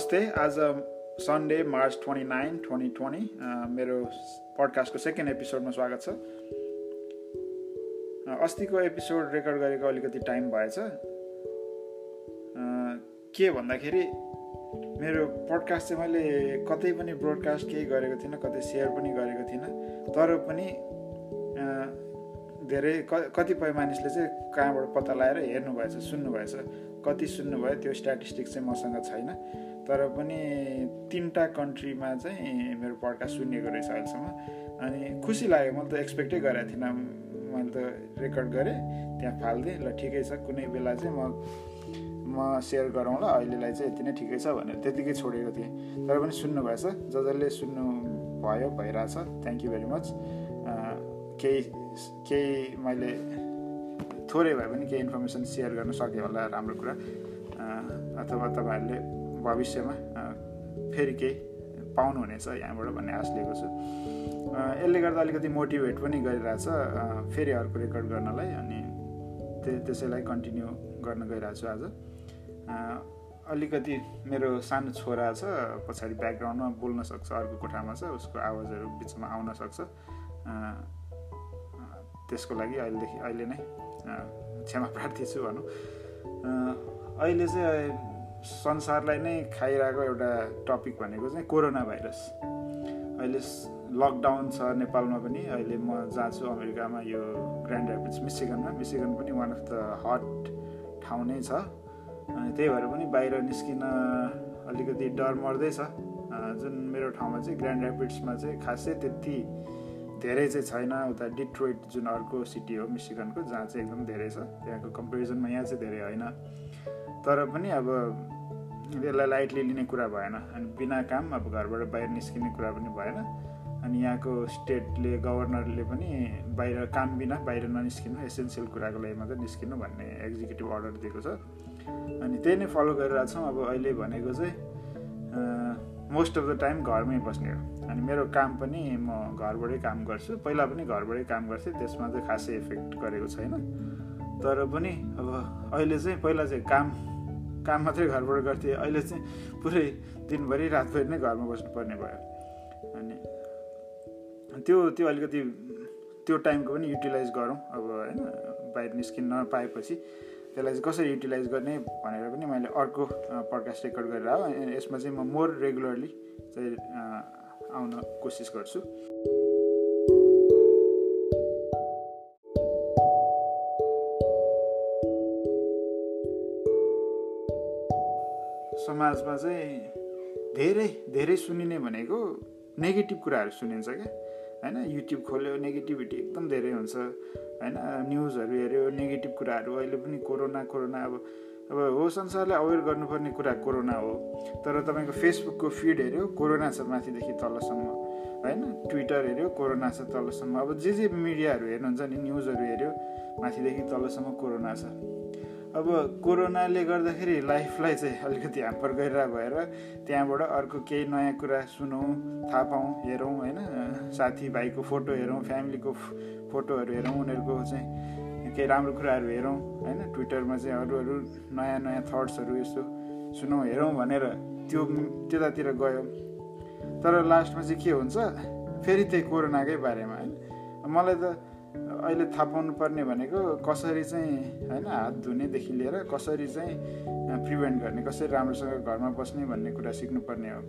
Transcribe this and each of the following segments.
नमस्ते। आज Sunday March twenty nine twenty twenty मेरो पडकास्टको सेकेन्ड एपिसोडमा स्वागत छ। अस्तिको एपिसोड रेकर्ड गरेको अलिकति टाइम भएछ। के भन्दाखेरि मेरो पडकास्ट चाहिँ मैले कतै पनि ब्रोडकास्ट केही गरेको थिइनँ कतै सेयर पनि गरेको थिइनँ। तर पनि धेरै कतिपय मानिसले चाहिँ कहाँबाट पत्ता लगाएर हेर्नुभएछ सुन्नुभएछ कति सुन्नुभयो त्यो स्ट्याटिस्टिक्स चाहिँ मसँग छैन। तर पनि तिनवटा कन्ट्रीमा चाहिँ मेरो पडकास्ट सुनिएको रहेछ अहिलेसम्म। अनि खुसी लाग्यो मैले त एक्सपेक्टै गरेको थिइनँ। मैले त रेकर्ड गरेँ त्यहाँ फालिदिएँ। ल ठिकै छ कुनै बेला चाहिँ म म सेयर गरौँला अहिलेलाई चाहिँ यति नै ठिकै छ भनेर। त्यतिकै छोडेको थिएँ। तर पनि सुन्नुभएछ ज जसले सुन्नु भयो भइरहेछ थ्याङ्क यू भेरी मच केही केही मैले थोरै भए पनि केही इन्फर्मेसन सेयर गर्न सकेँ होला राम्रो कुरा। अथवा तपाईँहरूले भविष्यमा फेरि केही पाउनुहुनेछ यहाँबाट भन्ने आश लिएको छु। यसले गर्दा अलिकति मोटिभेट पनि गरिरहेछ फेरि अर्को रेकर्ड गर्नलाई अनि त्यसैलाई कन्टिन्यू गर्न गइरहेको छु आज। अलिकति मेरो सानो छोरा छ पछाडि ब्याकग्राउन्डमा बोल्न सक्छ अर्को कोठामा छ उसको आवाजहरू बिचमा आउन सक्छ। त्यसको लागि अहिलेदेखि अहिले नै क्षमा प्रार्थी छु भनौँ। अहिले चाहिँ संसारलाई नै खाइरहेको एउटा टपिक भनेको चाहिँ कोरोना भाइरस। अहिले लकडाउन छ नेपालमा पनि अहिले म जहाँ छु अमेरिकामा यो ग्रान्ड ऱ्यापिड्स मिसिगनमा मिसिगन पनि वान अफ द हट ठाउँ नै छ। अनि त्यही भएर पनि बाहिर निस्किन अलिकति डर मर्दैछ। जुन मेरो ठाउँमा चाहिँ ग्रान्ड ऱ्यापिड्समा चाहिँ खासै त्यति धेरै चाहिँ छैन। उता डिट्रोइट जुन अर्को सिटी हो मिसिगनको जहाँ चाहिँ एकदम धेरै छ। त्यहाँको कम्पेरिजनमा यहाँ चाहिँ धेरै होइन। तर पनि अब यसलाई लाइटली लिने कुरा भएन। अनि बिना काम अब घरबाट बाहिर निस्किने कुरा पनि भएन। अनि यहाँको स्टेटले गभर्नरले पनि बाहिर काम बिना बाहिर ननिस्किनु एसेन्सियल कुराको लागि मात्रै निस्किनु भन्ने एक्जिक्युटिभ अर्डर दिएको छ। अनि त्यही नै फलो गरिरहेछौँ अब अहिले भनेको चाहिँ मोस्ट अफ द टाइम घरमै बस्ने हो। अनि मेरो काम पनि म घरबाटै काम गर्छु। पहिला पनि घरबाटै काम गर्थेँ त्यसमा चाहिँ खासै इफेक्ट गरेको छैन। तर पनि अब अहिले चाहिँ पहिला चाहिँ काम काम मात्रै घरबाट गर्थेँ। अहिले चाहिँ पुरै दिनभरि रातभरि नै घरमा बस्नुपर्ने भयो। अनि त्यो त्यो अलिकति त्यो टाइमको पनि युटिलाइज गरौँ। अब होइन बाहिर निस्किन नपाएपछि त्यसलाई चाहिँ कसरी युटिलाइज गर्ने भनेर पनि मैले अर्को पडकास्ट रेकर्ड गरेर हो यसमा चाहिँ म मोर रेगुलरली चाहिँ आउन कोसिस गर्छु। समाजमा चाहिँ धेरै धेरै सुनिने भनेको नेगेटिभ कुराहरू सुनिन्छ क्या। होइन युट्युब खोल्यो नेगेटिभिटी एकदम धेरै हुन्छ। होइन न्युजहरू हेऱ्यो नेगेटिभ कुराहरू अहिले पनि कोरोना कोरोना अब अब हो संसारलाई अवेर गर्नुपर्ने कुरा कोरोना हो। तर तपाईँको फेसबुकको फिड हेऱ्यो कोरोना छ माथिदेखि तलसम्म। होइन ट्विटर हेऱ्यो कोरोना छ तलसम्म। अब जे जे मिडियाहरू हेर्नुहुन्छ नि न्युजहरू हेऱ्यो माथिदेखि तलसम्म कोरोना छ। अब कोरोनाले गर्दाखेरि लाइफलाई चाहिँ अलिकति ह्याम्पर गरिरहेको भएर त्यहाँबाट अर्को केही नयाँ कुरा सुनौँ थाहा पाऊँ हेरौँ होइन? साथीभाइको फोटो हेरौँ फ्यामिलीको फोटोहरू हेरौँ उनीहरूको चाहिँ केही राम्रो कुराहरू हेरौँ होइन? ट्विटरमा चाहिँ अरू अरू नयाँ नयाँ थट्सहरू यस्तो सुनौँ हेरौँ भनेर त्यो त्यतातिर गयो। तर लास्टमा चाहिँ के हुन्छ? फेरि त्यही कोरोनाकै बारेमा होइन? मलाई त अहिले थाहा पाउनु पर्ने भनेको कसरी चाहिँ होइन हात धुनेदेखि लिएर कसरी चाहिँ प्रिभेन्ट गर्ने कसरी राम्रोसँग घरमा बस्ने भन्ने कुरा सिक्नुपर्ने हो।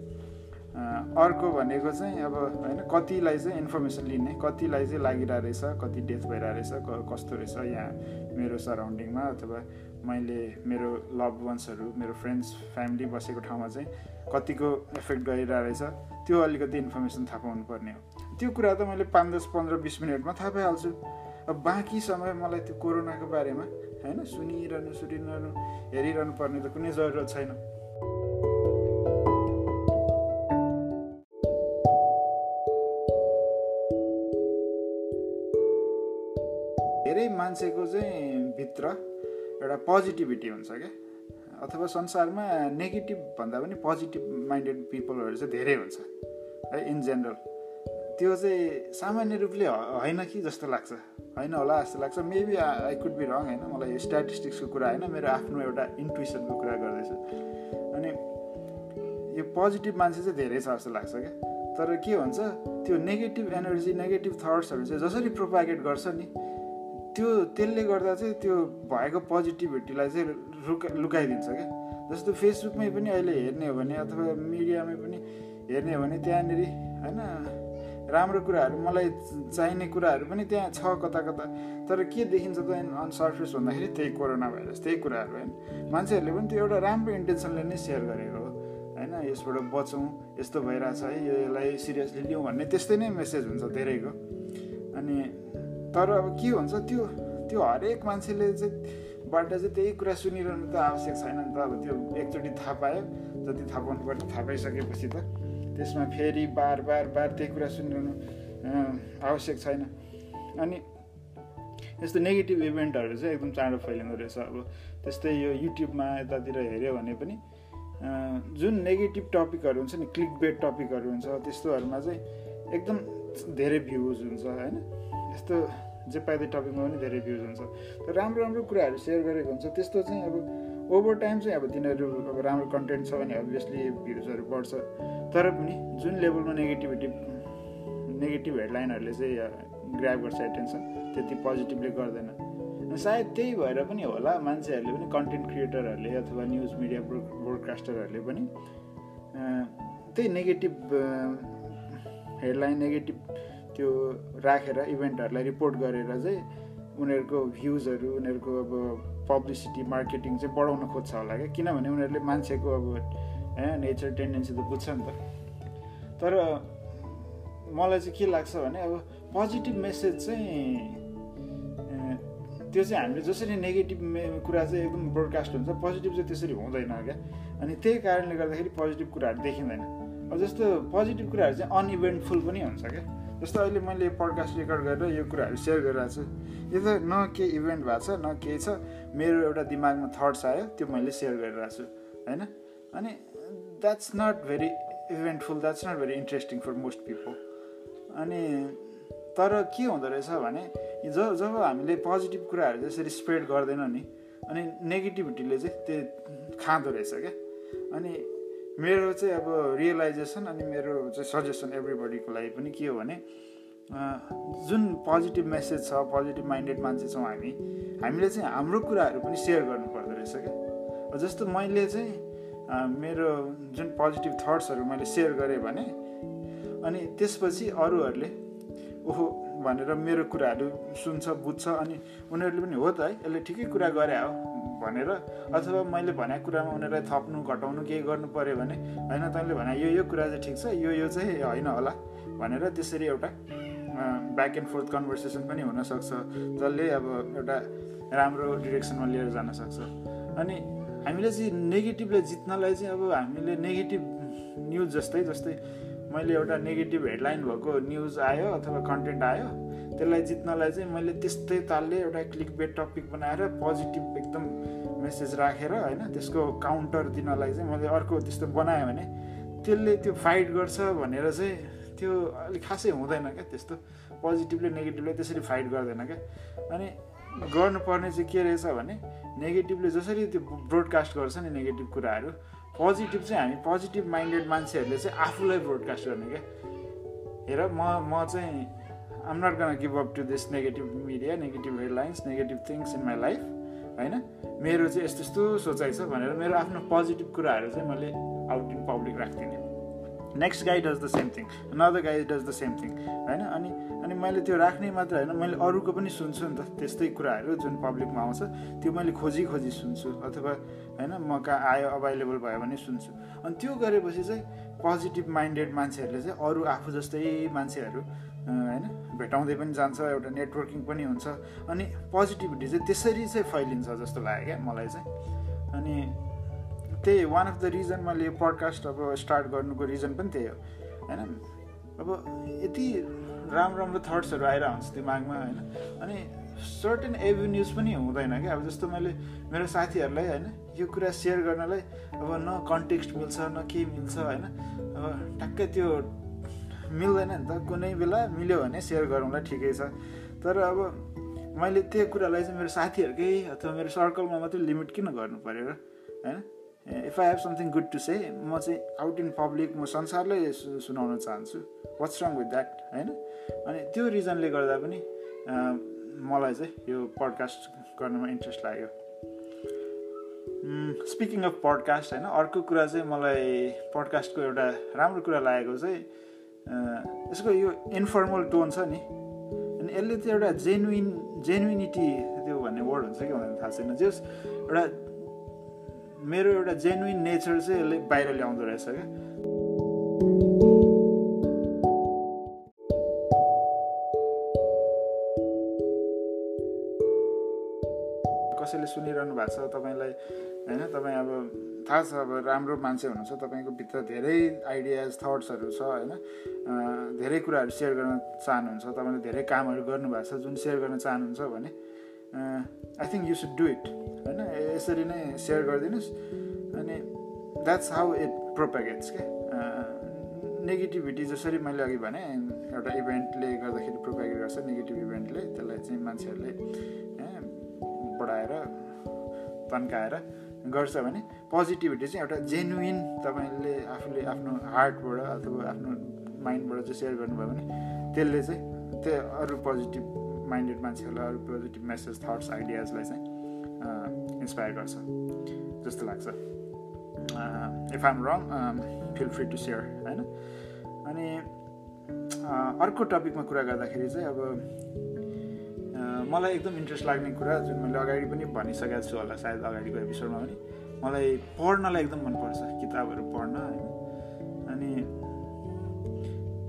अर्को भनेको चाहिँ अब होइन कतिलाई चाहिँ इन्फर्मेसन लिने कतिलाई चाहिँ लागिरहेको रहेछ कति डेथ भइरहेको रहेछ कस्तो रहेछ यहाँ मेरो सराउन्डिङमा अथवा मैले मेरो लभ वान्सहरू मेरो फ्रेन्ड्स फ्यामिली बसेको ठाउँमा चाहिँ कतिको इफेक्ट गरिरहेको रहेछ त्यो अलिकति इन्फर्मेसन थाहा पाउनु पर्ने हो। त्यो कुरा त मैले पाँच दस पन्ध्र बिस मिनटमा थाहा पाइहाल्छु। अब बाँकी समय मलाई त्यो कोरोनाको बारेमा होइन सुनिरहनु सुनिरहनु हेरिरहनु पर्ने त कुनै जरुरत छैन। धेरै मान्छेको चाहिँ भित्र एउटा पोजिटिभिटी हुन्छ क्या। अथवा संसारमा नेगेटिभ भन्दा पनि पोजिटिभ माइन्डेड पिपलहरू चाहिँ धेरै हुन्छ। है इन जेनरल त्यो चाहिँ सामान्य रूपले होइन कि जस्तो लाग्छ। होइन होला जस्तो लाग्छ। Maybe I could be wrong होइन? मलाई यो स्ट्याटिस्टिक्सको कुरा होइन? मेरो आफ्नो एउटा इन्टुइसनको कुरा गर्दैछु। अनि यो पोजिटिभ मान्छे चाहिँ धेरै छ जस्तो लाग्छ क्या। तर के हुन्छ त्यो नेगेटिभ एनर्जी नेगेटिभ थट्सहरू चाहिँ जसरी प्रोपागेट गर्छ नि त्यो त्यसले गर्दा चाहिँ त्यो भएको पोजिटिभिटीलाई चाहिँ रुका लुकाइदिन्छ क्या। जस्तो फेसबुकमै पनि अहिले हेर्ने हो भने अथवा मिडियामै पनि हेर्ने हो भने त्यहाँनिर होइन? राम्रो कुराहरू मलाई चाहिने कुराहरू पनि त्यहाँ छ कता कता तर के देखिन्छ त अन सर्फेस भन्दाखेरि त्यही कोरोना भाइरस त्यही कुराहरू होइन। मान्छेहरूले पनि त्यो एउटा राम्रो इन्टेन्सनले नै सेयर गरेको हो। होइन यसबाट बचौँ यस्तो भइरहेछ है यो यसलाई सिरियसली लिउँ भन्ने त्यस्तै नै मेसेज हुन्छ धेरैको। अनि तर अब के हुन्छ त्यो त्यो हरेक मान्छेले चाहिँ बाट चाहिँ त्यही कुरा सुनिरहनु त आवश्यक छैन नि त। अब त्यो एकचोटि थाहा पायो जति थाहा पाउनु पर्ने थाहा पाइसकेपछि त। त्यसमा फेरि बार बार बार त्यही कुरा सुनिरहनु आवश्यक छैन। अनि यस्तो नेगेटिभ इभेन्टहरू चाहिँ एकदम चाँडो फैलिँदो रहेछ। अब त्यस्तै यो युट्युबमा यतातिर हेऱ्यो भने पनि जुन नेगेटिभ टपिकहरू हुन्छ नि क्लिक बेड टपिकहरू हुन्छ त्यस्तोहरूमा चाहिँ एकदम धेरै भ्युज हुन्छ होइन? यस्तो जे पाइदे टपिकमा पनि धेरै भ्युज हुन्छ। तर राम्रो राम्रो कुराहरू सेयर गरेको हुन्छ। त्यस्तो चाहिँ अब ओभर टाइम चाहिँ अब तिनीहरू अब राम्रो कन्टेन्ट छ भने अभियसली भ्युजहरू बढ्छ। तर पनि जुन लेभलमा नेगेटिभिटी नेगेटिभ हेडलाइनहरूले चाहिँ ग्राप गर्छ एटेन्सन त्यति पोजिटिभली गर्दैन। सायद त्यही भएर पनि होला मान्छेहरूले पनि कन्टेन्ट क्रिएटरहरूले अथवा न्युज मिडिया ब्रोडकास्टरहरूले पनि त्यही नेगेटिभ हेडलाइन नेगेटिभ त्यो राखेर इभेन्टहरूलाई रिपोर्ट गरेर चाहिँ उनीहरूको भ्युजहरू उनीहरूको अब पब्लिसिटी मार्केटिङ चाहिँ बढाउन खोज्छ होला क्या? किनभने उनीहरूले मान्छेको अब होइन नेचर टेन्डेन्सी त बुझ्छ नि त। तर मलाई चाहिँ के लाग्छ भने अब पोजिटिभ मेसेज चाहिँ त्यो चाहिँ हामीले जसरी नेगेटिभ कुरा चाहिँ एकदम ब्रोडकास्ट हुन्छ पोजिटिभ चाहिँ त्यसरी हुँदैन क्या? अनि त्यही कारणले गर्दाखेरि पोजिटिभ कुराहरू देखिँदैन। अब जस्तो पोजिटिभ कुराहरू चाहिँ अनइभेन्टफुल पनि हुन्छ क्या? जस्तो अहिले मैले पडकास्ट रेकर्ड गरेर यो कुराहरू सेयर गरिरहेको छु। यो त न केही इभेन्ट भएको छ न केही छ। मेरो एउटा दिमागमा थट्स आयो त्यो मैले सेयर गरिरहेको छु होइन? अनि that's not very eventful that's not very interesting for most people अनि तर के हुँदो रहेछ भने जब जब हामीले पोजिटिभ कुराहरू जसरी स्प्रेड गर्दैन नि अनि नेगेटिभिटीले चाहिँ त्यो खाँदो रहेछ क्या। अनि मेरो चाहिँ अब रियलाइजेसन अनि मेरो चाहिँ सजेसन एभ्रिबडीको लागि पनि के हो भने जुन पोजिटिभ मेसेज छ पोजिटिभ माइन्डेड मान्छे छौँ हामी हामीले चाहिँ हाम्रो कुराहरू पनि सेयर गर्नु पर्दो रहेछ क्या। जस्तो मैले चाहिँ मेरो जुन पोजिटिभ थट्सहरू मैले सेयर गरेँ भने अनि त्यसपछि अरूहरूले ओहो भनेर मेरो कुराहरू सुन्छ बुझ्छ अनि उनीहरूले पनि हो त है यसले ठिकै कुरा गरे हो। भनेर अथवा मैले भनेको कुरामा उनीहरूलाई थप्नु घटाउनु केही गर्नु पऱ्यो भने होइन तैँले भने यो यो कुरा चाहिँ ठिक छ यो यो चाहिँ होइन होला भनेर त्यसरी एउटा ब्याक एन्ड फोर्थ कन्भर्सेसन पनि हुनसक्छ जसले अब एउटा राम्रो डिरेक्सनमा लिएर जान सक्छ। अनि हामीले चाहिँ नेगेटिभले जित्नलाई चाहिँ अब हामीले नेगेटिभ न्युज जस्तै जस्तै मैले एउटा नेगेटिभ हेडलाइन भएको न्युज आयो अथवा कन्टेन्ट आयो त्यसलाई जित्नलाई चाहिँ मैले त्यस्तै तालले एउटा क्लिक बेड टपिक बनाएर पोजिटिभ एकदम मेसेज राखेर होइन त्यसको काउन्टर दिनलाई चाहिँ मैले अर्को त्यस्तो बनाएँ भने त्यसले त्यो फाइट गर्छ भनेर चाहिँ त्यो अलिक खासै हुँदैन क्या त्यस्तो। पोजिटिभले नेगेटिभले त्यसरी फाइट गर्दैन क्या। अनि गर्नुपर्ने चाहिँ के रहेछ भने नेगेटिभले जसरी त्यो ब्रोडकास्ट गर्छ नि नेगेटिभ कुराहरू पोजिटिभ चाहिँ हामी पोजिटिभ माइन्डेड मान्छेहरूले चाहिँ आफूलाई ब्रोडकास्ट गर्ने क्या। हेर म म चाहिँ I'm not gonna give up to this negative media negative headlines negative things in my life होइन? मेरो चाहिँ यस्तो यस्तो सोचाइ छ भनेर मेरो आफ्नो पोजिटिभ कुराहरू चाहिँ मैले आउट इन पब्लिक राख्दिनँ next guy does the same thing other guy does the same thing होइन? अनि अनि मैले त्यो राख्ने मात्र होइन मैले अरूको पनि सुन्छु नि त त्यस्तै कुराहरू जुन पब्लिकमा आउँछ त्यो मैले खोजी खोजी सुन्छु अथवा होइन म कहाँ आयो अभाइलेबल भयो भने सुन्छु। अनि त्यो गरेपछि चाहिँ पोजिटिभ माइन्डेड मान्छेहरूले चाहिँ अरू आफू जस्तै मान्छेहरू होइन? भेटाउँदै पनि जान्छ एउटा नेटवर्किङ पनि हुन्छ। अनि पोजिटिभिटी चाहिँ त्यसरी चाहिँ फैलिन्छ जस्तो लाग्यो क्या मलाई चाहिँ। अनि त्यही वान अफ द रिजन मैले यो पडकास्ट अब स्टार्ट गर्नुको रिजन पनि त्यही हो। होइन? अब यति राम्रो राम्रो थट्सहरू आइरहेको हुन्छ दिमागमा होइन? अनि सर्टेन एभेन्युज पनि हुँदैन क्या। अब जस्तो मैले मेरो साथीहरूलाई होइन यो कुरा सेयर गर्नलाई अब न कन्टेक्स्ट मिल्छ न केही मिल्छ होइन? अब ठ्याक्कै त्यो मिल्दैन। नि त कुनै बेला मिल्यो भने सेयर गरौँला ठिकै छ। तर अब मैले त्यो कुरालाई चाहिँ मेरो साथीहरूकै अथवा मेरो सर्कलमा मात्रै लिमिट किन गर्नु पऱ्यो र? होइन? If I have something good to say म चाहिँ आउट इन पब्लिक म संसारलाई सुनाउन चाहन्छु। वाट्स रङ विथ द्याट होइन? अनि त्यो रिजनले गर्दा पनि मलाई चाहिँ यो पडकास्ट गर्नुमा इन्ट्रेस्ट लाग्यो। स्पिकिङ अफ पडकास्ट होइन अर्को कुरा चाहिँ मलाई पडकास्टको एउटा राम्रो कुरा लागेको चाहिँ यसको यो इन्फर्मल टोन छ नि। अनि यसले चाहिँ एउटा जेन्युन जेन्युनिटी त्यो भन्ने वर्ड हुन्छ कि भनेर थाहा छैन। जस एउटा मेरो एउटा जेन्युन नेचर चाहिँ यसले बाहिर ल्याउँदो रहेछ क्या। कसैले सुनिरहनु भएको छ तपाईँलाई होइन? तपाईँ अब थाहा छ अब राम्रो मान्छे हुनुहुन्छ तपाईँको भित्र धेरै आइडियाज थट्सहरू छ होइन? धेरै कुराहरू सेयर गर्न चाहनुहुन्छ तपाईँले धेरै कामहरू गर्नुभएको छ जुन सेयर गर्न चाहनुहुन्छ भने I think you should do it होइन? यसरी नै सेयर गरिदिनुहोस् अनि द्याट्स हाउ इट प्रोपेगेट्स के नेगेटिभिटी जसरी मैले अघि भने एउटा इभेन्टले गर्दाखेरि प्रोपेगेट गर्छ नेगेटिभ इभेन्टले त्यसलाई चाहिँ मान्छेहरूले बढाएर तन्काएर गर्छ भने पोजिटिभिटी चाहिँ एउटा जेन्युन तपाईँले आफूले आफ्नो हार्टबाट अथवा आफ्नो माइन्डबाट चाहिँ सेयर गर्नुभयो भने त्यसले चाहिँ त्यो अरू पोजिटिभ माइन्डेड मान्छेहरूलाई अरू पोजिटिभ मेसेज थट्स आइडियाजलाई चाहिँ इन्सपायर गर्छ जस्तो लाग्छ। If I'm wrong feel free to share होइन? अनि अर्को टपिकमा कुरा गर्दाखेरि चाहिँ अब मलाई एकदम इन्ट्रेस्ट लाग्ने कुरा जुन मैले अगाडि पनि भनिसकेको छु होला सायद अगाडिको एपिसोडमा पनि मलाई पढ्नलाई एकदम मनपर्छ किताबहरू पढ्न होइन? अनि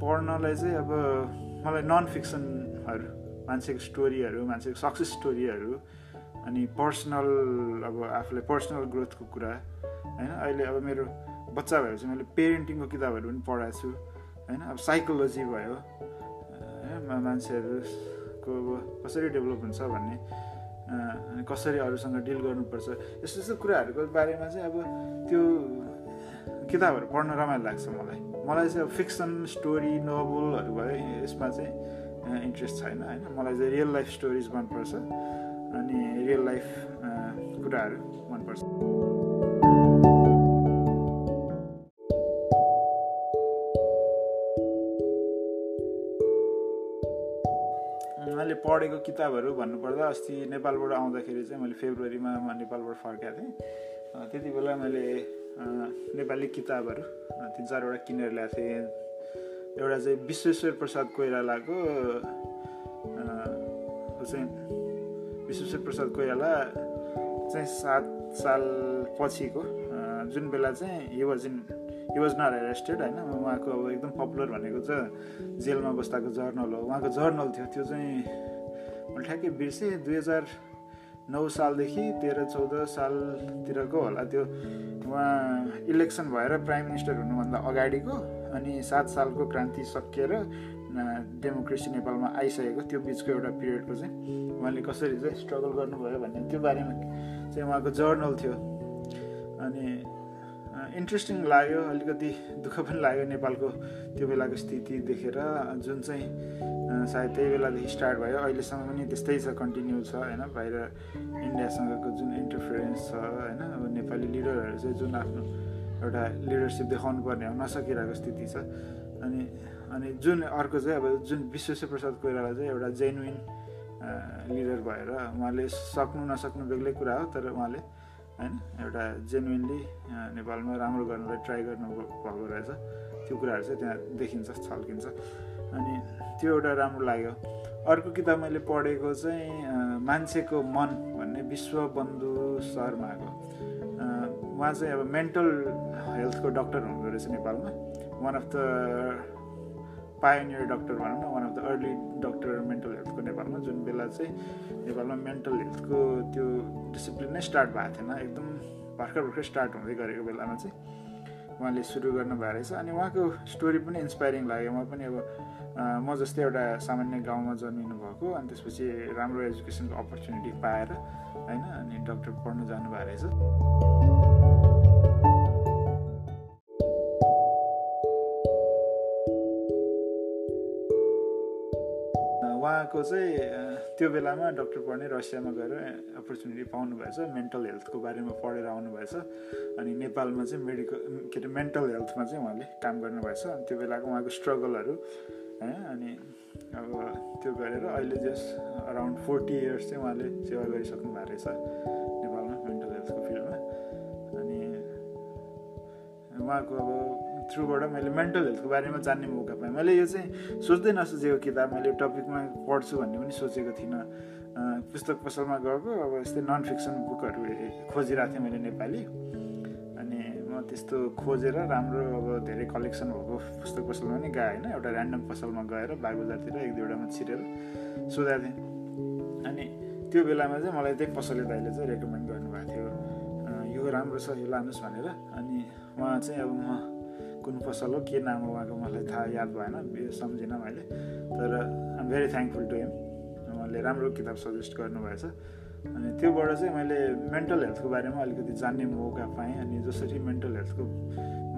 पढ्नलाई चाहिँ अब मलाई नन फिक्सनहरू मान्छेको स्टोरीहरू मान्छेको सक्सेस स्टोरीहरू अनि पर्सनल अब आफूले पर्सनल ग्रोथको कुरा होइन? अहिले अब मेरो बच्चा भएपछि मैले पेरेन्टिङको किताबहरू पनि पढाएको छु होइन? अब साइकोलोजी भयो होइन? मान्छेहरू को कसरी डेभलप हुन्छ भन्ने अनि कसरी अरूसँग डिल गर्नुपर्छ यस्तो यस्तो कुराहरूको बारेमा चाहिँ अब त्यो किताबहरू पढ्न रमाइलो लाग्छ मलाई। मलाई चाहिँ अब फिक्सन स्टोरी नोभलहरू भयो यसमा चाहिँ इन्ट्रेस्ट छैन होइन। मलाई चाहिँ रियल लाइफ स्टोरिज मनपर्छ अनि रियल लाइफ कुराहरू मनपर्छ। पढेको किताबहरू भन्नुपर्दा अस्ति नेपालबाट आउँदाखेरि चाहिँ मैले फेब्रुअरीमा नेपालबाट फर्काएको थिएँ। त्यति बेला मैले नेपाली किताबहरू तिन चारवटा किनेर ल्याएको थिएँ। एउटा चाहिँ विश्वेश्वर प्रसाद कोइरालाको चाहिँ विश्वेश्वर प्रसाद कोइराला चाहिँ सात साल पछिको जुन बेला चाहिँ he was in he was not arrested होइन? उहाँको अब एकदम पपुलर भनेको चाहिँ जेलमा बस्दाको जर्नल हो। उहाँको जर्नल थियो त्यो चाहिँ ठ्याक्कै बिर्सेँ दुई हजार नौ सालदेखि तेह्र चौध सालतिरको होला। त्यो उहाँ इलेक्सन भएर प्राइम मिनिस्टर हुनुभन्दा अगाडिको अनि सात सालको क्रान्ति सकिएर डेमोक्रेसी नेपालमा आइसकेको त्यो बिचको एउटा पिरियडको चाहिँ उहाँले कसरी चाहिँ स्ट्रगल गर्नुभयो भन्ने त्यो बारेमा चाहिँ उहाँको जर्नल थियो। अनि इन्ट्रेस्टिङ लाग्यो अलिकति दुःख पनि लाग्यो नेपालको त्यो बेलाको स्थिति देखेर। जुन चाहिँ सायद त्यही बेलादेखि स्टार्ट भयो। अहिलेसम्म पनि त्यस्तै छ कन्टिन्यू छ होइन? बाहिर इन्डियासँगको जुन इन्टरफेरेन्स छ होइन? अब नेपाली लिडरहरू चाहिँ जुन आफ्नो एउटा लिडरसिप देखाउनु पर्ने हो नसकिरहेको स्थिति छ। अनि अनि जुन अर्को चाहिँ अब जुन विश्वेश्वर प्रसाद कोइराला चाहिँ एउटा जेन्युन लिडर भएर उहाँले सक्नु नसक्नु बेग्लै कुरा हो तर उहाँले होइन? एउटा जेन्युनली नेपालमा राम्रो गर्नलाई ट्राई गर्नु भएको रहेछ। त्यो कुराहरू चाहिँ त्यहाँ देखिन्छ छल्किन्छ। अनि त्यो एउटा राम्रो लाग्यो। अर्को किताब मैले पढेको चाहिँ मान्छेको मन भन्ने विश्वबन्धु शर्माको। उहाँ चाहिँ अब मेन्टल हेल्थको डक्टर हुनुहुँदो रहेछ नेपालमा। One of the pioneer doctor भनौँ न one of the early doctor mental हेल्थको नेपालमा जुन बेला चाहिँ नेपालमा मेन्टल हेल्थको त्यो डिसिप्लिन नै स्टार्ट भएको थिएन एकदम भर्खर भर्खर स्टार्ट हुँदै गरेको बेलामा चाहिँ उहाँले सुरु गर्नुभएको रहेछ। अनि उहाँको स्टोरी पनि इन्सपाइरिङ लाग्यो। उहाँ पनि अब म जस्तै एउटा सामान्य गाउँमा जन्मिनु भएको अनि त्यसपछि राम्रो एजुकेसनको अपर्च्युनिटी पाएर होइन अनि डक्टर पढ्न जानुभएको रहेछ। उहाँको चाहिँ त्यो बेलामा डक्टर पढ्ने रसियामा गएर अपर्च्युनिटी पाउनुभएछ मेन्टल हेल्थको बारेमा पढेर आउनुभएछ अनि नेपालमा चाहिँ मेडिकल के अरे मेन्टल हेल्थमा चाहिँ उहाँले काम गर्नुभएछ त्यो बेलाको उहाँको स्ट्रगलहरू होइन अनि अब त्यो गरेर अहिले जस अराउन्ड फोर्टी इयर्स चाहिँ उहाँले सेवा गरिसक्नु भएको रहेछ नेपालमा मेन्टल हेल्थको फिल्डमा। अनि उहाँको अब थ्रुबाट मैले मेन्टल हेल्थको बारेमा जान्ने मौका पाएँ। मैले यो चाहिँ सोच्दै नसोचेको किताब मैले टपिकमा पढ्छु भन्ने पनि सोचेको थिइनँ। पुस्तक पसलमा गएको अब यस्तै नन फिक्सन बुकहरू खोजिरहेको थिएँ मैले नेपाली। अनि म त्यस्तो खोजेर राम्रो अब धेरै कलेक्सन भएको पुस्तक पसलमा पनि गएँ होइन। एउटा ऱ्यान्डम पसलमा गएर बागबजारतिर एक दुईवटामा छिरेर सोधाएको थिएँ। अनि त्यो बेलामा चाहिँ मलाई त्यही पसले दाइले चाहिँ रेकमेन्ड गर्नुभएको थियो। यो राम्रो छ यो लानुहोस् भनेर। अनि उहाँ चाहिँ अब म कुन पसल हो के नाम हो उहाँको मलाई थाहा याद भएन सम्झिनँ मैले। तर I'm very thankful to him उहाँले राम्रो किताब सजेस्ट गर्नुभएछ। अनि त्योबाट चाहिँ मैले मेन्टल हेल्थको बारेमा अलिकति जान्ने मौका पाएँ। अनि जसरी मेन्टल हेल्थको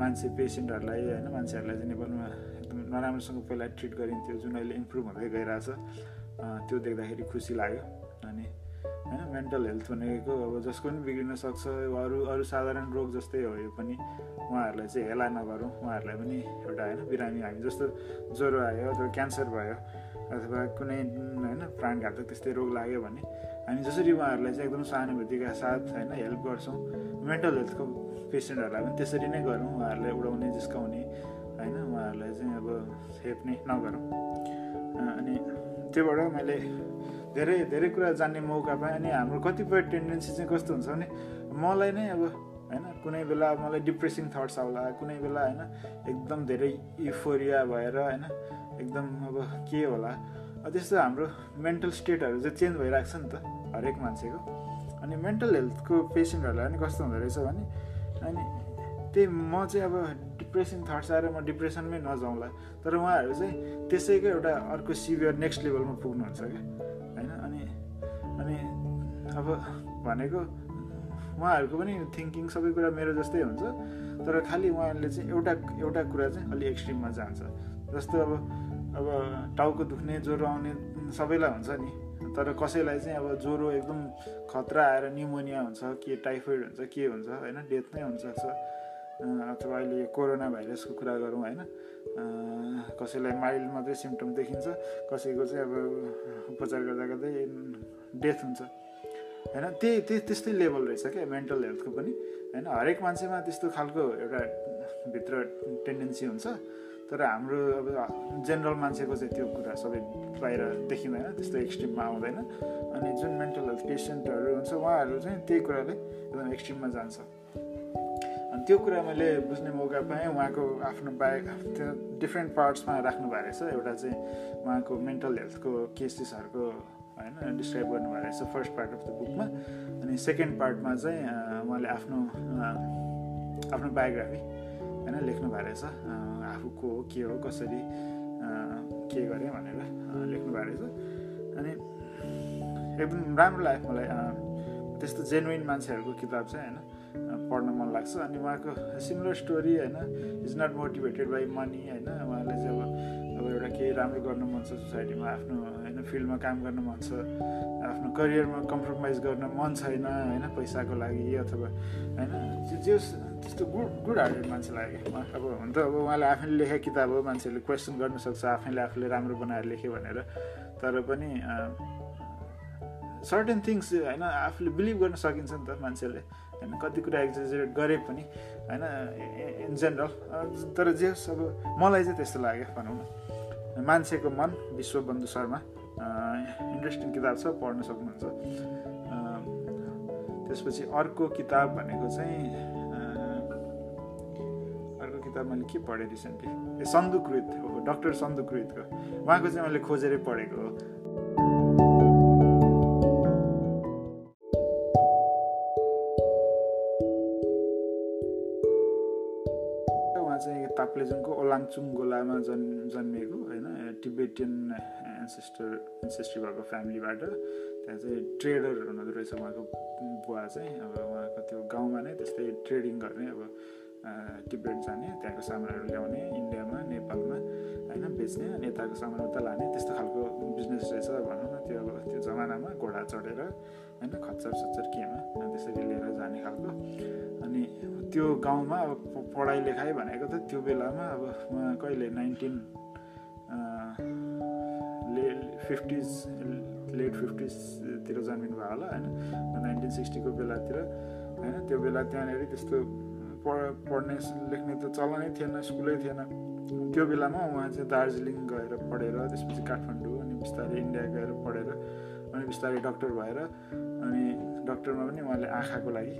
मान्छे पेसेन्टहरूलाई होइन मान्छेहरूलाई चाहिँ नेपालमा एकदम नराम्रोसँग पहिला ट्रिट गरिन्थ्यो जुन अहिले इम्प्रुभ हुँदै गइरहेछ त्यो देख्दाखेरि खुसी लाग्यो। अनि होइन मेन्टल हेल्थ भनेको अब जसको पनि बिग्रिन सक्छ अरू अरू साधारण रोग जस्तै हो यो पनि उहाँहरूलाई चाहिँ हेला नगरौँ। उहाँहरूलाई पनि एउटा होइन बिरामी हामी जस्तो ज्वरो आयो अथवा क्यान्सर भयो अथवा कुनै होइन प्राणघातक त्यस्तै रोग लाग्यो भने हामी जसरी उहाँहरूलाई चाहिँ एकदम सहानुभूतिका साथ होइन हेल्प गर्छौँ। मेन्टल हेल्थको पेसेन्टहरूलाई पनि त्यसरी नै गरौँ उहाँहरूलाई उडाउने जिस्काउने होइन उहाँहरूलाई चाहिँ अब हेप्ने नगरौँ। अनि त्योबाट मैले धेरै धेरै कुरा जान्ने मौका पाएँ अनि हाम्रो कतिपय टेन्डेन्सी चाहिँ कस्तो हुन्छ भने मलाई नै अब होइन कुनै बेला मलाई डिप्रेसिङ थट्स आउला कुनै बेला होइन एकदम धेरै इफोरिया भएर होइन एकदम अब के होला। त्यस्तो हाम्रो मेन्टल स्टेटहरू चाहिँ चेन्ज भइरहेको छ नि त हरेक मान्छेको। अनि मेन्टल हेल्थको पेसेन्टहरूलाई पनि कस्तो हुँदो रहेछ भने अनि त्यही म चाहिँ अब डिप्रेसन थट्स आएर म डिप्रेसनमै नजाउँला। तर उहाँहरू चाहिँ त्यसैको एउटा अर्को सिभियर नेक्स्ट लेभलमा पुग्नुहुन्छ क्या। अब भनेको उहाँहरूको पनि थिङ्किङ सबै कुरा मेरो जस्तै हुन्छ तर खालि उहाँहरूले चाहिँ एउटा एउटा कुरा चाहिँ अलि एक्सट्रिममा जान्छ। जस्तो अब अब टाउको दुख्ने ज्वरो आउने सबैलाई हुन्छ नि तर कसैलाई चाहिँ अब ज्वरो एकदम खतरा आएर न्युमोनिया हुन्छ के टाइफोइड हुन्छ के हुन्छ होइन डेथ नै हुनसक्छ अथवा अहिले कोरोना भाइरसको कुरा गरौँ होइन। कसैलाई माइल्ड मात्रै सिम्टम देखिन्छ कसैको चाहिँ अब उपचार गर्दा गर्दै डेथ हुन्छ। होइन? त्यही त्यही त्यस्तै लेभल रहेछ क्या मेन्टल हेल्थको पनि। होइन? हरेक मान्छेमा त्यस्तो खालको एउटा भित्र टेन्डेन्सी हुन्छ। तर हाम्रो अब जेनरल मान्छेको चाहिँ त्यो कुरा सबै बाहिर देखिँदैन त्यस्तो एक्सट्रिममा आउँदैन। अनि जुन मेन्टल हेल्थ पेसेन्टहरू हुन्छ उहाँहरू चाहिँ त्यही कुराले एकदम एक्सट्रिममा जान्छ। अनि त्यो कुरा मैले बुझ्ने मौका पाएँ उहाँको आफ्नो बाइक त्यो डिफ्रेन्ट पार्ट्समा राख्नु भएको रहेछ एउटा चाहिँ उहाँको मेन्टल हेल्थको केसेसहरूको होइन डिस्क्राइब गर्नुभएको रहेछ फर्स्ट पार्ट अफ द बुकमा अनि सेकेन्ड पार्टमा चाहिँ उहाँले आफ्नो आफ्नो बायोग्राफी होइन लेख्नु भएको रहेछ. आफू को हो के हो कसरी के गरेँ भनेर लेख्नु भएको रहेछ. अनि एकदम राम्रो लाग्यो मलाई त्यस्तो जेन्युन मान्छेहरूको किताब चाहिँ होइन पढ्न मन लाग्छ. अनि उहाँको सिमिलर स्टोरी होइन is not motivated by money होइन उहाँले चाहिँ अब अब एउटा केही राम्रो गर्नु मन छ सोसाइटीमा आफ्नो फिल्डमा काम गर्न मन छ। आफ्नो करियरमा कम्प्रोमाइज गर्न मन छैन होइन पैसाको लागि अथवा होइन जे त्यस्तो गुड गुड हार्टेड मान्छे लाग्यो। अब हुन त अब उहाँले आफैले लेखेको किताब हो मान्छेहरूले क्वेसन गर्न सक्छ आफैले आफूले राम्रो बनाएर लेख्यो भनेर। तर पनि सर्टेन थिङ्स होइन आफूले बिलिभ गर्न सकिन्छ नि त मान्छेले। होइन कति कुरा एक्जेजरेट गरे पनि होइन इन जेनरल तर जे अब मलाई चाहिँ त्यस्तो लाग्यो भनौँ न। मान्छेको मन विश्वबन्धु शर्मा। इन्ट्रेस्टिङ किताब छ पढ्न सक्नुहुन्छ। त्यसपछि अर्को किताब भनेको चाहिँ अर्को किताब मैले के पढेँ रिसेन्टली ए सन्दुकृत हो डक्टर सन्दुकृतको उहाँको चाहिँ मैले खोजेरै पढेको हो। उहाँ चाहिँ ताप्लेजुङको ओलाङचुङ गोलामा जन् जन्मिएको टिबेटियन एन्सेस्टर एन्सेस्ट्री भएको फ्यामिलीबाट त्यहाँ चाहिँ ट्रेडर हुनुहुँदो रहेछ। उहाँको बुवा चाहिँ अब उहाँको त्यो गाउँमा नै त्यस्तै ट्रेडिङ गर्ने अब टिबेट जाने त्यहाँको सामानहरू ल्याउने इन्डियामा नेपालमा होइन बेच्ने अनि यताको सामान उता लाने त्यस्तो खालको बिजनेस रहेछ। भनौँ न त्यो अब त्यो जमानामा घोडा चढेर होइन खच्चर सच्चर केमा त्यसरी लिएर जाने खालको। अनि त्यो गाउँमा अब पढाइ लेखाइ भनेको त त्यो बेलामा अब उहाँ कहिले नाइन्टिन फिफ्टिज लेट फिफ्टिजतिर जन्मिनु भयो होला होइन? नाइन्टिन सिक्सटीको बेलातिर होइन? त्यो बेला त्यहाँनिर त्यस्तो पढ पढ्ने लेख्ने त चलनै थिएन स्कुलै थिएन। त्यो बेलामा उहाँ चाहिँ दार्जिलिङ गएर पढेर त्यसपछि काठमाडौँ अनि बिस्तारै इन्डिया गएर पढेर अनि बिस्तारै डक्टर भएर अनि डक्टरमा पनि उहाँले आँखाको लागि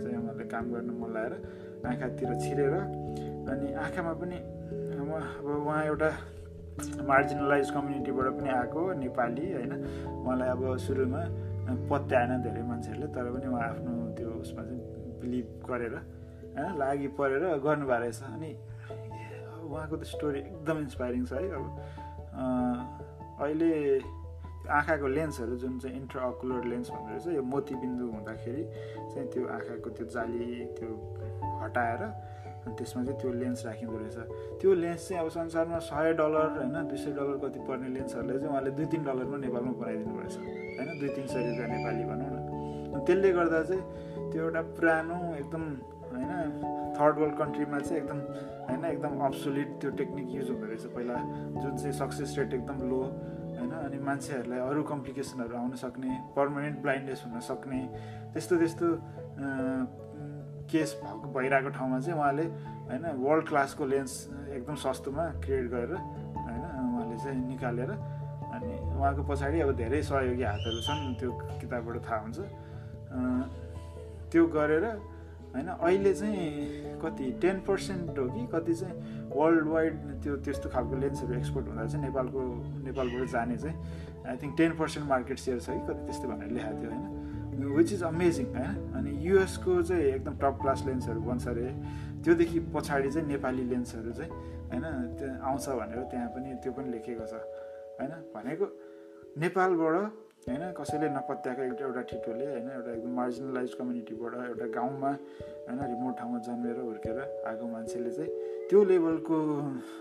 चाहिँ उहाँले काम गर्न मन लगाएर आँखातिर छिरेर अनि आँखामा पनि अब उहाँ एउटा मार्जिनलाइज कम्युनिटीबाट पनि आएको नेपाली होइन? उहाँलाई अब सुरुमा पत्याएन धेरै मान्छेहरूले तर पनि उहाँ आफ्नो त्यो उसमा चाहिँ बिलिभ गरेर होइन? लागि परेर गर्नुभएको रहेछ। अनि उहाँको त स्टोरी एकदम इन्सपाइरिङ छ है। अब अहिले आँखाको लेन्सहरू जुन चाहिँ इन्ट्राअकुलर लेन्स भन्दो रहेछ यो मोतीबिन्दु हुँदाखेरि चाहिँ त्यो आँखाको त्यो जाली त्यो हटाएर अनि त्यसमा चाहिँ त्यो लेन्स राखिँदो रहेछ। त्यो लेन्स चाहिँ अब संसारमा सय डलर होइन दुई सय डलर कति पर्ने लेन्सहरूले चाहिँ उहाँले दुई तिन डलरमा नेपालमा बनाइदिनु रहेछ होइन? दुई तिन सय रुपियाँ नेपाली भनौँ न। त्यसले गर्दा चाहिँ त्यो एउटा पुरानो एकदम होइन थर्ड वर्ल्ड कन्ट्रीमा चाहिँ एकदम होइन एकदम अब्सोलिट त्यो टेक्निक युज हुँदो रहेछ। पहिला जुन चाहिँ सक्सेस रेट एकदम लो होइन? अनि मान्छेहरूलाई अरू कम्प्लिकेसनहरू आउन सक्ने पर्मानेन्ट ब्लाइन्डनेस हुन सक्ने त्यस्तो त्यस्तो केस भएको भइरहेको ठाउँमा चाहिँ उहाँले होइन वर्ल्ड क्लासको लेन्स एकदम सस्तोमा क्रिएट गरेर होइन उहाँले चाहिँ निकालेर अनि उहाँको पछाडि अब धेरै सहयोगी हातहरू छन् त्यो किताबबाट थाहा हुन्छ। त्यो गरेर होइन अहिले चाहिँ कति टेन पर्सेन्ट हो कि कति चाहिँ वर्ल्ड वाइड त्यो त्यस्तो खालको लेन्सहरू एक्सपोर्ट हुँदा चाहिँ नेपालको नेपालबाट जाने चाहिँ I think ten percent market share छ कि कति त्यस्तो भनेर लेखाएको थियो होइन। विच इज अमेजिङ होइन अनि युएसको चाहिँ एकदम टप क्लास लेन्सहरू बन्छ अरे। त्योदेखि पछाडि चाहिँ नेपाली लेन्सहरू चाहिँ होइन त्यो आउँछ भनेर त्यहाँ पनि त्यो पनि लेखेको छ होइन भनेको नेपालबाट होइन कसैले नपत्याएको एउटा एउटा ठिटोले होइन एउटा एकदम मार्जिनलाइज कम्युनिटीबाट एउटा गाउँमा होइन रिमोट ठाउँमा जन्मेर हुर्केर आएको मान्छेले चाहिँ त्यो लेभलको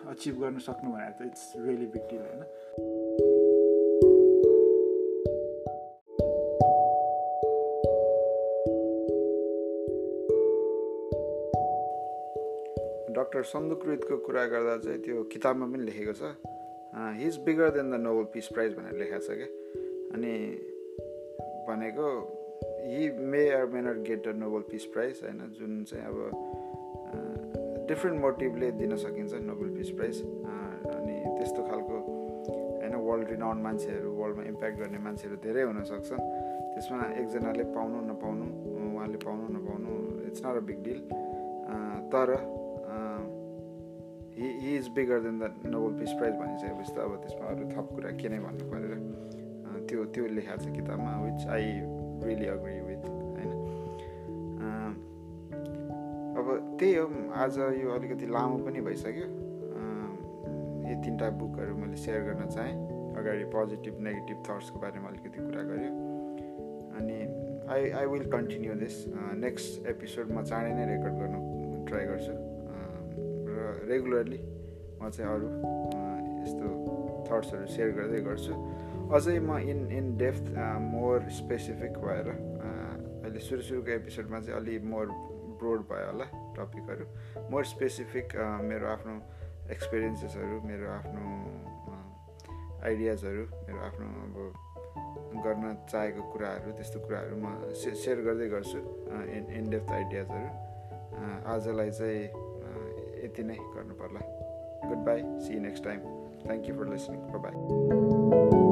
अचिभ गर्न सक्नु भने त इट्स रियली बिग डिल होइन डक्टर सन्दुकृतको कुरा गर्दा चाहिँ त्यो किताबमा पनि लेखेको छ। He is bigger than the Nobel Peace Prize भनेर लेखाएको छ क्या। अनि भनेको he may or may not get the Nobel Peace Prize होइन? जुन चाहिँ अब डिफ्रेन्ट मोटिभले दिन सकिन्छ नोबल पिस प्राइज अनि त्यस्तो खालको होइन वर्ल्ड रिनाउन्ड मान्छेहरू वर्ल्डमा इम्प्याक्ट गर्ने मान्छेहरू धेरै हुनसक्छन् त्यसमा एकजनाले पाउनु नपाउनु उहाँले पाउनु नपाउनु it's not a big deal तर he is bigger than the Nobel Peace Prize भनिसकेपछि त अब त्यसमा अरू थप कुरा के नै भन्नु परेर त्यो त्यो लेखाएको छ किताबमा which I really agree with होइन। अब त्यही हो आज यो अलिकति लामो पनि भइसक्यो। यो तिनवटा बुकहरू मैले सेयर गर्न चाहेँ। अगाडि पोजिटिभ नेगेटिभ थट्सको बारेमा अलिकति कुरा गऱ्यो अनि I I will continue this next episode म चाँडै नै रेकर्ड गर्नु ट्राई गर्छु। रेगुलरली म चाहिँ अरू यस्तो थट्सहरू सेयर गर्दै गर्छु। अझै म in in depth more specific भएर अहिले सुरु सुरुको एपिसोडमा चाहिँ अलि मोर ब्रोड भयो होला टपिकहरू मोर स्पेसिफिक मेरो आफ्नो एक्सपिरियन्सेसहरू मेरो आफ्नो आइडियाजहरू मेरो आफ्नो अब गर्न चाहेको कुराहरू त्यस्तो कुराहरू म सेयर गर्दै गर्छु इन इन डेप्थ आइडियाजहरू आजलाई चाहिँ यति नै गर्नु पर्ला goodbye see next time thank you for listening bye